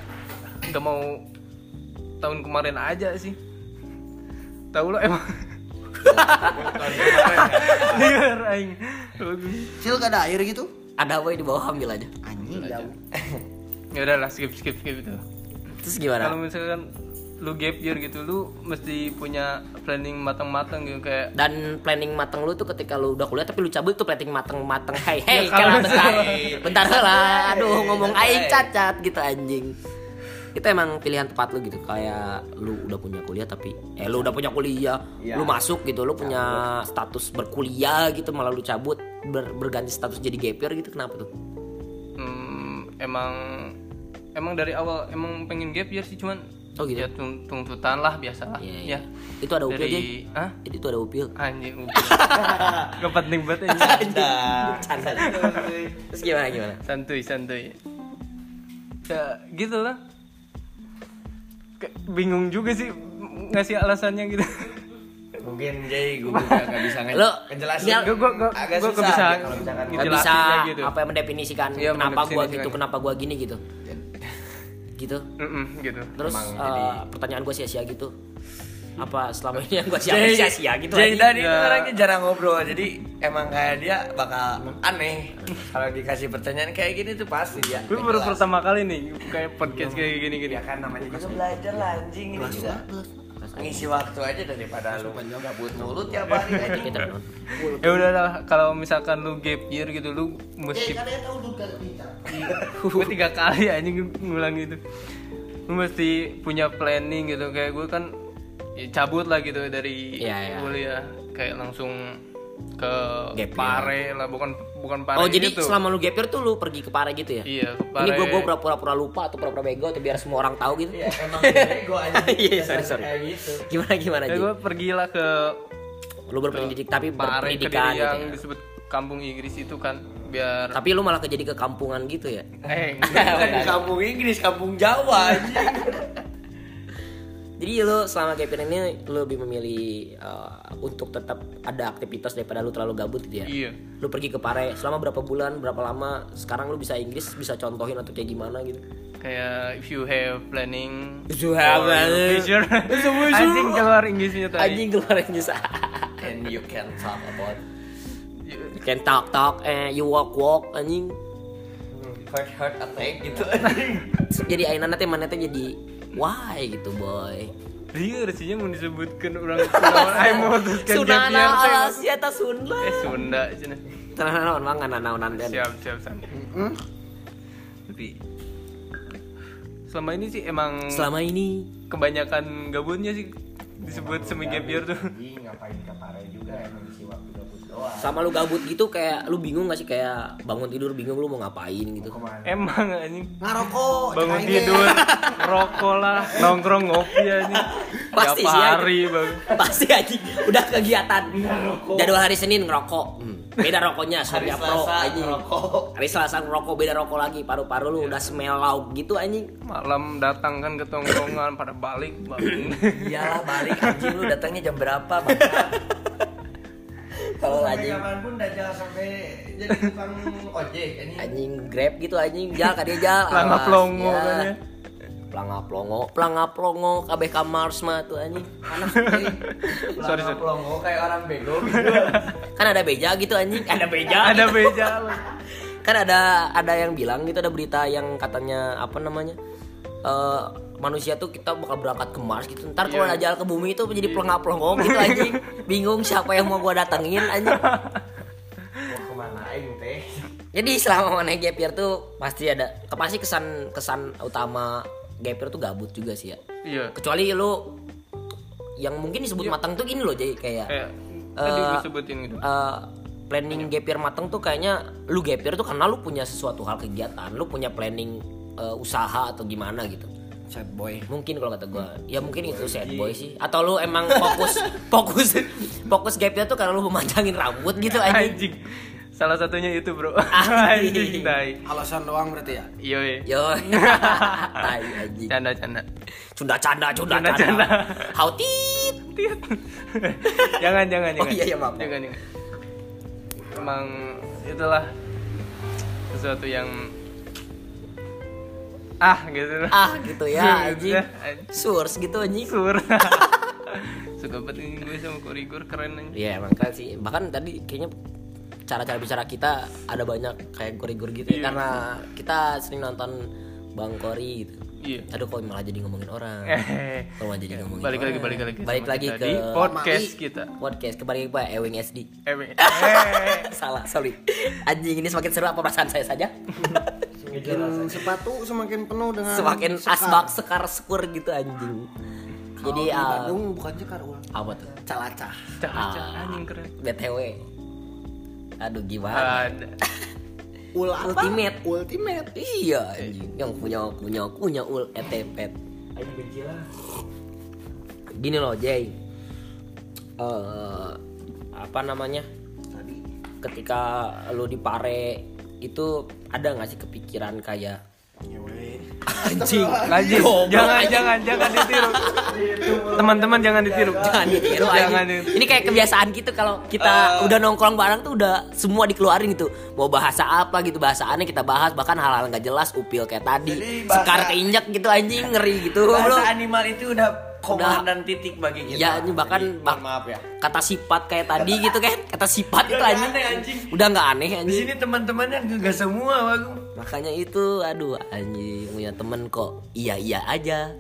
nggak mau tahun kemarin aja sih. Tahu lo emang Liar aing. Cil gak ada air gitu? Ada apa di bawah ambil aja. Anjing jauh. Ya udahlah skip skip skip itu. Terus Kalau gimana? misalkan lu gap year gitu, lu mesti punya planning matang-matang gitu kayak Dan planning mateng lu tuh ketika lu udah kuliah tapi lu cabut tuh planning mateng-mateng. Hey, hey, kalau kalau bentar. Bentar lah. Aduh, ngomong aing cacat gitu anjing. Itu emang pilihan tepat lu gitu kayak lu udah punya kuliah tapi eh lu udah punya kuliah, Iya. lu masuk gitu, lu punya status berkuliah gitu malah lu cabut ber- berganti status jadi gap year gitu kenapa tuh? hmm, emang emang dari awal emang pengen gap year sih cuman Oh gitu. ya tung- tuntutan lah biasa lah Iya, ya. Itu ada upil aja. dari ah Jadi itu ada upil. anjing upil gak penting banget anjing Canda. Terus gimana gimana? santuy santuy ya gitu lah bingung juga sih ngasih alasannya gitu Mungkin Jay gue juga gak bisa nge- Lo ngejelasin. dia- gue gue Agak gue susah bisa gitu misalkan Gak bisa gitu apa yang mendefinisikan Iya, kenapa gua mendefinisikan. gitu, kenapa gua gini gitu. Gitu. Mm-mm, gitu Terus Emang eh, jadi- pertanyaan gua sia-sia gitu. Apa selama ini yang gua Jay, sia-sia gitu Jay anjing? tadi Ya. orangnya jarang ngobrol jadi emang kayak dia bakal aneh. Kalau dikasih pertanyaan kayak gini tuh pasti dia gue baru pertama kali nih kayak podcast kayak gini gini. Ya kan namanya juga belajar lah anjing ini juga. ngisi waktu aja daripada lu gabut mulut tiap hari aja Kita ya udah lah kalau misalkan lu gap year gitu lu mesti gue tiga kali anjing ngulang gitu lu mesti punya planning gitu kayak gue kan ya, cabut lah gitu dari Iya, iya. kuliah kayak langsung ke Gap. Pare lah bukan bukan Pare Oh jadi gitu. selama lu gap year tuh lu pergi ke Pare gitu ya? iya ke Pare Ini gua gua pura-pura lupa atau pura-pura bego atau biar semua orang tahu gitu. ya emang bego aja Iya, sorry, sorry. kayak gitu Gimana gimana ya gue pergilah ke Lu berpendidik tapi Pare berpendidikan gitu yang ya. disebut kampung Inggris itu kan biar Tapi lu malah jadi ke kampungan gitu ya? eh Bukan di kampung Inggris kampung Jawa aja Jadi lu selama year ini lu lebih memilih uh, untuk tetap ada aktivitas daripada lu terlalu gabut gitu ya? iya Lu pergi ke Pare selama berapa bulan, berapa lama? Sekarang lu bisa Inggris, bisa contohin atau kayak gimana gitu? kayak if you have planning If you have planning. future anjing keluar Inggrisnya tadi Anjing keluar Inggris. and you can talk about You can talk talk, eh you walk walk anjing. heart heart attack gitu anjing jadi ayeuna teh mana teh jadi why gitu boy. Iya, resminya mau disebutkan orang Sunda. Ayo Sunana gap year, teh. alas ya ta Sunda. Eh Sunda cina. Tenang naon mah ngana naonan den. Siap siap san. Tapi selama ini sih emang Selama ini kebanyakan gabutnya sih disebut semi gap year tuh. Ngapain ke Pare juga emang sama lu gabut gitu kayak lu bingung gak sih kayak bangun tidur bingung lu mau ngapain gitu. ke mana Emang anjing Ngarokok. bangun tidur, rokok lah, nongkrong ngopi anjing. Pasti Tiap sih, hari bang. Pasti anjing udah kegiatan. Jadwal hari Senin ngerokok. Hmm. Beda rokoknya hari Pro Selasa anjing. ngerokok Hari Selasa ngerokok beda rokok lagi. Paru-paru lu udah smell lauk gitu anjing. Malam datang kan ke tongkrongan pada balik bang. iyalah balik anjing lu datangnya jam berapa bang Kalau sampai anjing. kapan pun dajal sampai jadi tukang ojek anjing anjing grab gitu anjing. Jal ka dia jal Pelangga plongo ya. kan ya. pelangga plongo pelangga plongo kabeh ka Mars mah tuh anjing. Anak sorry Sorry, pelongo kayak orang bego gitu. Kan ada beja gitu anjing. Ada beja. Ada beja. Kan ada ada yang bilang gitu ada berita yang katanya apa namanya eh, manusia tuh kita bakal berangkat ke Mars gitu. Ntar kalau Iya. ada jalan ke bumi itu jadi pelangga plongo gitu anjing. Bingung siapa yang mau gua datengin anjing. Mau ke mana aing teh? Jadi selama mana gap year tuh pasti ada pasti kesan kesan utama gap year tuh gabut juga sih ya. Iya. kecuali lu yang mungkin disebut matang tuh gini loh jadi kayak Kayak tadi Eh, gue sebutin gitu. eh, planning gap year matang tuh kayaknya lu gap year tuh karena lu punya sesuatu hal kegiatan lu punya planning eh, usaha atau gimana gitu Sad boy. mungkin kalau kata gua ya mungkin itu sad boy sih atau lu emang fokus fokus fokus gap year tuh karena lu memanjangin rambut gitu anjing Anjing. Salah satunya itu bro. Anjing. Anjing. Tai. Alasan doang berarti ya? Iya. iya. yo tai anjing Canda canda. cunda canda cunda canda canda. how tit Tiut. jangan jangan Oh jangan. iya, iya, maaf. Jangan jangan. Emang itulah sesuatu yang ah gitu. ah gitu ya anjing Udah, anjing. source gitu anjing Sur. suka banget gue sama Korigor keren aja Iya emang keren sih. Bahkan tadi kayaknya cara-cara bicara kita ada banyak kayak gori-gori gitu ya. Karena kita sering nonton Bang Kori gitu. iya Aduh kok malah jadi ngomongin orang. Kok malah jadi ngomongin balik lagi orang. balik lagi Balik lagi kita ke di podcast Mami. kita podcast kembali ke Ewing SD. eh, eh. Salah, sorry. Anjing ini semakin seru apa perasaan saya saja? Semakin sepatu semakin penuh dengan semakin sekar. asbak sekar sekur gitu anjing. Kalau Jadi di ah, Bandung bukan cekar ulang apa tuh? calacah Cak, Ah. cak, anjing keren BTW. Aduh gimana? ul apa? Ultimate. ultimate Iya anjing yang punya punya punya ul etepet. Gini loh Jay. Eh apa namanya? tadi Ketika lu di Pare itu ada nggak sih kepikiran kayak anjing Lanjut. jangan jangan jangan ditiru teman-teman jangan ditiru jangan ditiru jangan anjing. ditiru Ini kayak kebiasaan gitu kalau kita udah nongkrong bareng tuh udah semua dikeluarin gitu. Mau bahasa apa gitu bahasannya kita bahas bahkan hal-hal nggak jelas upil kayak tadi. Sekar keinjak gitu anjing ngeri gitu. Bro. Bahasa animal itu udah koma dan titik bagi kita. Iya, ini bahkan Jadi, bak- mohon maaf ya. kata sifat kayak tadi gitu kan. Kata sifat itu anjing. aneh, anjing. Udah nggak aneh Di anjing. sini teman-temannya enggak semua, Bang. Makanya itu aduh anjing punya temen kok iya-iya aja.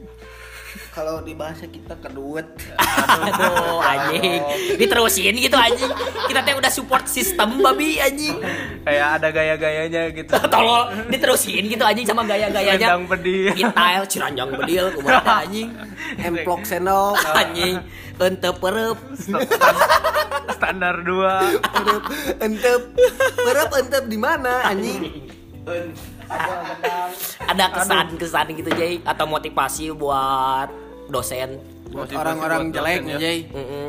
Kalau di bahasa kita keduet Aduh anjing. Diterusin gitu anjing. Kita teh udah support sistem babi anjing. kayak ada gaya-gayanya gitu Tolol diterusin gitu anjing sama gaya-gayanya. Selendang pedih. Style ciranjang bedil kumaha anjing. emplok sendok Anjing ente perep standar dua Perep, entep perep entep di mana anjing ada kesan-kesan gitu Jay atau motivasi buat dosen. Buat orang-orang jelek ya. Jay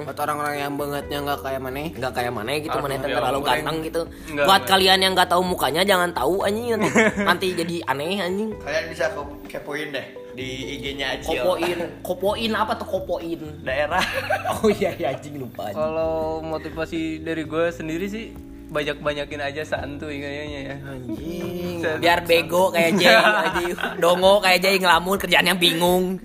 buat orang-orang yang bangetnya nggak kayak mana nggak kayak mana gitu mana ya terlalu ganteng gitu. Enggak, buat enggak. kalian yang nggak tahu mukanya jangan tahu anjing. Nanti, nanti jadi aneh anjing. Kalian bisa ke- kepoin deh di IG-nya Acil. kopoin. Kopoin apa tuh kopoin? Daerah. oh iya iya anjing lupa kalau motivasi dari gue sendiri sih banyak-banyakin aja santuy kayaknya ya. Anjing. Biar bego kayak Jay dongo kayak Jay ngelamun kerjaannya bingung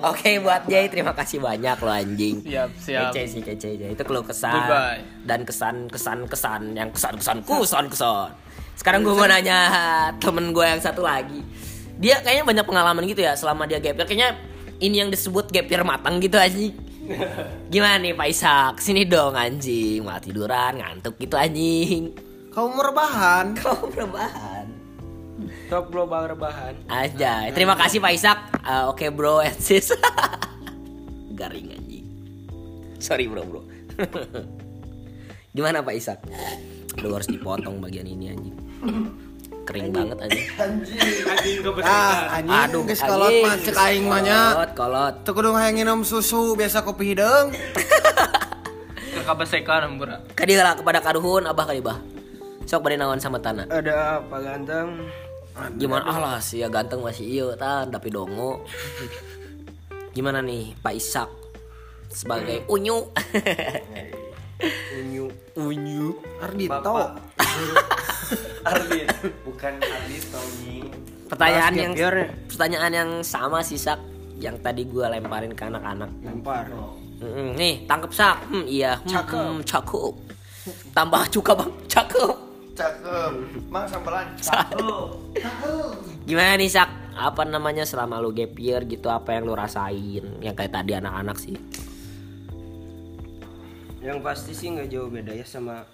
Oke buat Jay terima kasih banyak lo anjing siap siap Kece sih kece Jay itu keluh kesah Goodbye. dan kesan kesan kesan yang kesan kesan kesan kesan. Sekarang gue mau nanya temen gue yang satu lagi. Dia kayaknya banyak pengalaman gitu ya selama dia gap year. Kayaknya ini yang disebut gap year matang gitu anjing. Gimana nih Pak Isak? Sini dong anjing. Malah tiduran, ngantuk gitu anjing. kamu merebahan Kau rebahan. Top global rebahan. Aja. Terima kasih Pak Isak. Eh, Oke bro and sis. Garing anjing. Sorry bro bro. Gimana Pak Isak? Lu harus dipotong bagian ini anjing. Kering banget anjing. ah anjing Aduh, geus kolot anjing. mah cek aing mah nya Kolot, kolot. teu kudu hayang nginum susu biasa kopi hidung ke kabesekan hampura Kadi lah kepada karuhun abah kali bah. Sok pada naon sama tanah. Ada apa ganteng? Gimana alah sih ya ganteng masih iyo tan tapi dongo. Gimana nih Pak Isak sebagai unyu. Unyu. unyu. Ardito Ardit, bukan Ardit Tony. Pertanyaan yang year ya? pertanyaan yang sama sih Sak yang tadi gua lemparin ke anak-anak. Lempar. Nih tangkep sak hmm, iya hmm, Cakep. hmm, cakep tambah cuka bang cakep Cakep. Mang sampelan. Cakep. gimana nih sak apa namanya selama lu gap year gitu apa yang lu rasain yang kayak tadi anak-anak sih Yang pasti sih nggak jauh beda ya sama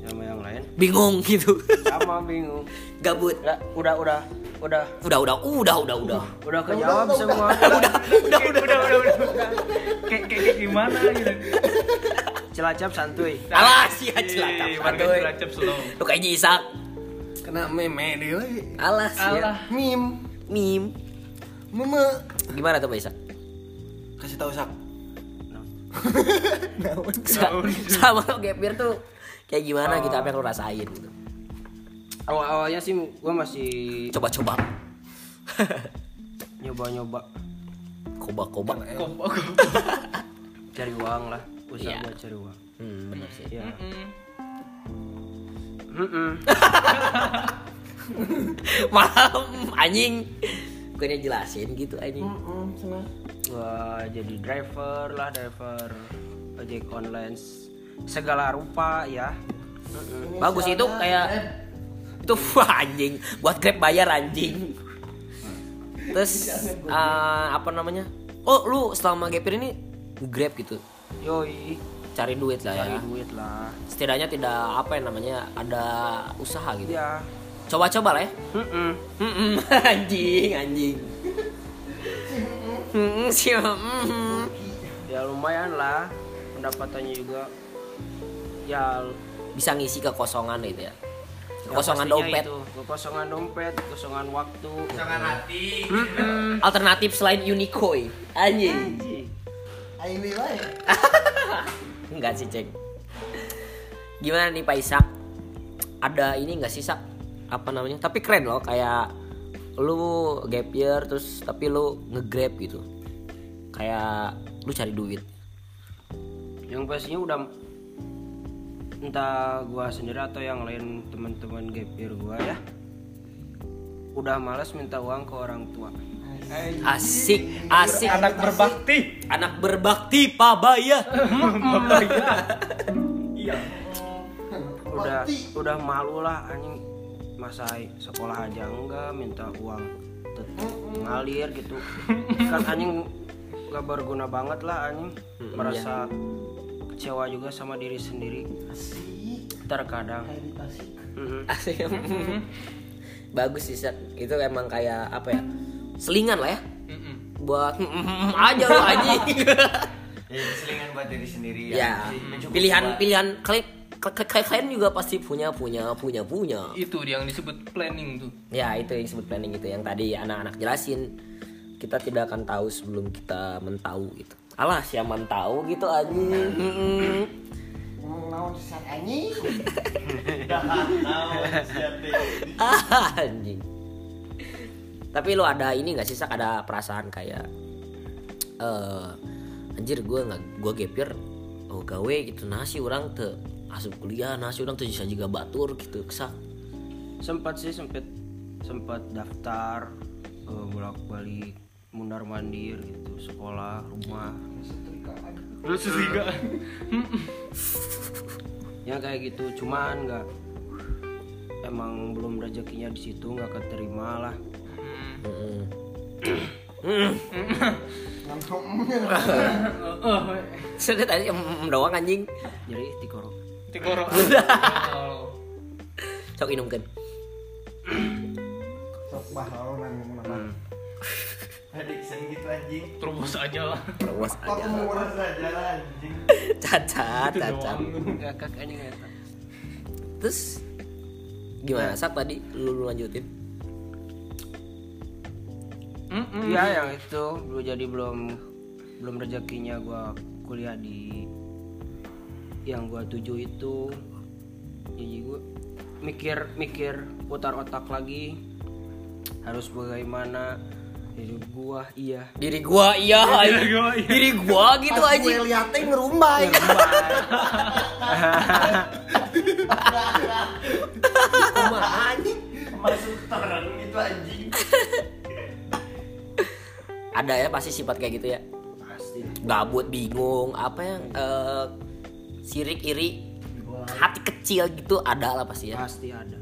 sama yang lain. bingung gitu Sama bingung. gabut Udah, udah, udah, udah, udah udah udah udah udah udah kejawab semua. udah udah udah udah udah udah kayak kayak kayak gimana gitu Celacap santuy. alah sih celaka Ih, warga Cilacap slow lu kayak Isak kena meme dewe alah sih Alah. mim. Mim. Meme. Gimana tuh Pak Isak? Kasih tahu sak. Sa- sama lu gap year tuh. Kayak gimana gitu apa yang lu rasain gitu? Awal-awalnya sih gue masih coba-coba. Nyoba-nyoba. Koba-koba cari uang lah, usaha Iya. buat cari uang. hmm, bener sih. Ya. Mm-mm. malam anjing. Bukannya jelasin gitu anjing. Gua jadi driver lah driver ojek online segala rupa ya. Bagus itu kayak itu wah, anjing. Buat grab bayar anjing. Terus eh, apa namanya? Oh lu selama gapir ini grab gitu yoi. Cari duit lah ya. cari duit lah. Setidaknya tidak apa yang namanya ada usaha gitu. Ya coba-coba lah ya. Mm-mm. Mm-mm, anjing anjing. Sih ya lumayan lah pendapatannya juga. Ya bisa ngisi kekosongan gitu ya. Ya kekosongan pastinya dompet. itu. kekosongan dompet kekosongan waktu. Jangan hati. alternatif selain Unikoi anjing Aing wae. enggak sih cek. Gimana nih Pak Isak? Ada ini enggak sih Sak? Apa namanya? Tapi keren loh kayak lu gap year terus tapi lu nge-grab gitu. Kayak lu cari duit. Yang pastinya udah entah gua sendiri atau yang lain teman-teman gapir gua ya udah malas minta uang ke orang tua asik asik. Anak berbakti. Anak berbakti Pak Baya udah udah malu lah anjing. Masa sekolah aja enggak minta uang tetep ngalir gitu. Kan anjing gak berguna banget lah anjing. Merasa kecewa juga sama diri sendiri. Terkadang. Asik. bagus sih itu emang kayak apa ya selingan lah ya. Buat aja lu anjing. Ya, selingan buat diri sendiri ya. Mencukupkan. pilihan pilihan kalian k- k- kalian juga pasti punya punya punya punya. Itu yang disebut planning tuh. Ya itu yang disebut planning itu. Yang tadi anak-anak jelasin kita tidak akan tahu sebelum kita mentahu gitu. Alah siapa tahu gitu anjing. Anjing. Anjing tapi lo ada ini nggak sih sak? Ada perasaan kayak eh anjir gue nggak gue gapir oh gawe gitu. Nasi orang te asup kuliah nasi orang tuh bisa juga batur gitu kesak sempat sih sempet sempat daftar eh, bolak balik mundar mandir gitu sekolah rumah. Lu setiga yang kayak gitu. Cuman nggak emang belum rezekinya di situ nggak keterima lah Sudah tadi em doang anjing. Jadi tikoro tikoro sok inumkan Sok bah lalu nang ngomong apa. Adiksen gitu anjing. terus aja. Lah terus Kok aja. murah Saja lah anjing. cacat cacat. kakak nggak terus gimana sak tadi? Lu, lanjutin Iya yang itu belum jadi belum belum rezekinya gua kuliah di yang gua tuju itu jadi gua mikir mikir putar otak lagi harus bagaimana hidup gua iya diri gua iya anjing. diri gua gitu Pas anjing gue liatnya ngerumbai. Kumaha anjing? Masuk terang gitu anjing. ada ya pasti sifat kayak gitu ya? Pasti. Gabut bingung apa yang eh, sirik iri hati kecil gitu ada lah pasti ya? Pasti ada.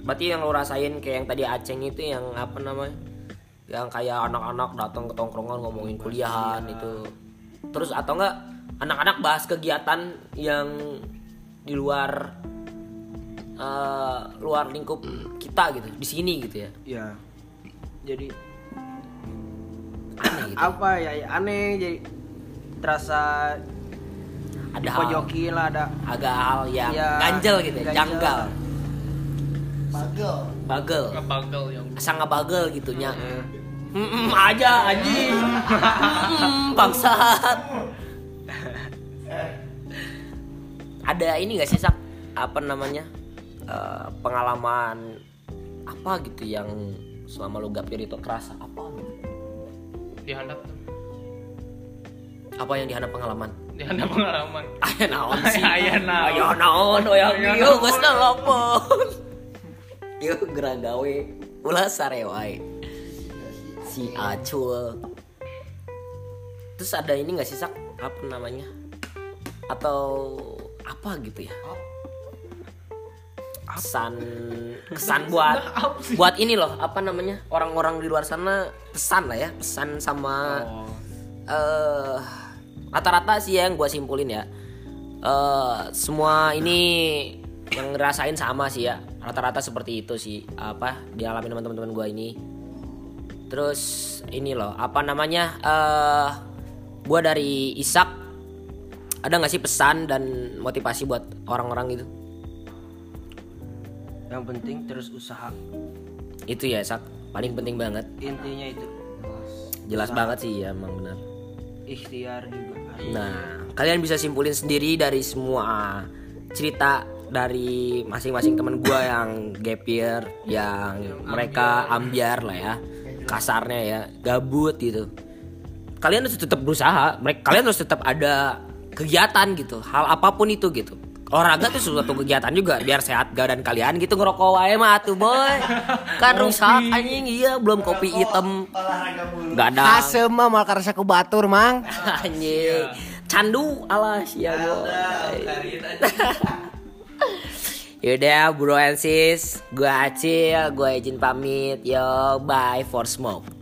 Berarti yang lo rasain kayak yang tadi aceng itu yang apa namanya? Yang kayak anak-anak datang ke tongkrongan ngomongin kuliahan itu. Terus atau enggak anak-anak bahas kegiatan yang di luar eh, luar lingkup kita gitu di sini gitu ya? Ya jadi aneh gitu. Apa ya, ya aneh jadi terasa ada hal. dipojoki lah ada agak hal yang Ya, ganjel gitu ya ganjel. janggal. Bagel. bagel. Ngebagel yang asal ngebagel gitu nya Mm-mm, aja anjing. Mm-mm, bangsat. Ada ini gak sih sak? Apa namanya? Eh, pengalaman apa gitu yang selama lu gapir itu kerasa apa gitu? Dihandap apa yang dihadap pengalaman? Dihandap pengalaman. Aya naon sih? Aya naon. Aya naon oh yang Aya ieu naon. geus nelpon Ieu gerah gawe ulah sare wae si Acul. Terus ada ini nggak sih sak? Apa namanya? Atau apa gitu ya kesan kesan buat buat ini loh apa namanya orang-orang di luar sana pesan lah ya pesan sama eh rata-rata sih yang gue simpulin ya. Eh semua ini yang ngerasain sama sih ya rata-rata seperti itu sih apa dialami teman-teman gue ini. Terus ini loh apa namanya eh gue dari Isak ada nggak sih pesan dan motivasi buat orang-orang gitu yang penting terus usaha. Itu ya Sak. Paling penting banget. Intinya itu. Jelas. Banget sih ya emang benar. Ikhtiar juga. Nah, kalian bisa simpulin sendiri dari semua cerita dari masing-masing teman gua yang gap year, yang mereka ambiar lah ya, kasarnya ya, gabut gitu. Kalian harus tetap berusaha, mereka kalian harus tetap ada kegiatan gitu, hal apa pun itu gitu. Olahraga tuh suatu kegiatan juga biar sehat dan kalian gitu ngerokok wae mah tuh boy. Kan rusak anjing iya belum kopi hitam. Gak ada. Asem mah mal karasa ku batur mang. Anjing. Candu alas ya boy. Yaudah bro and sis Gue Acil Gue izin pamit Yo bye for smoke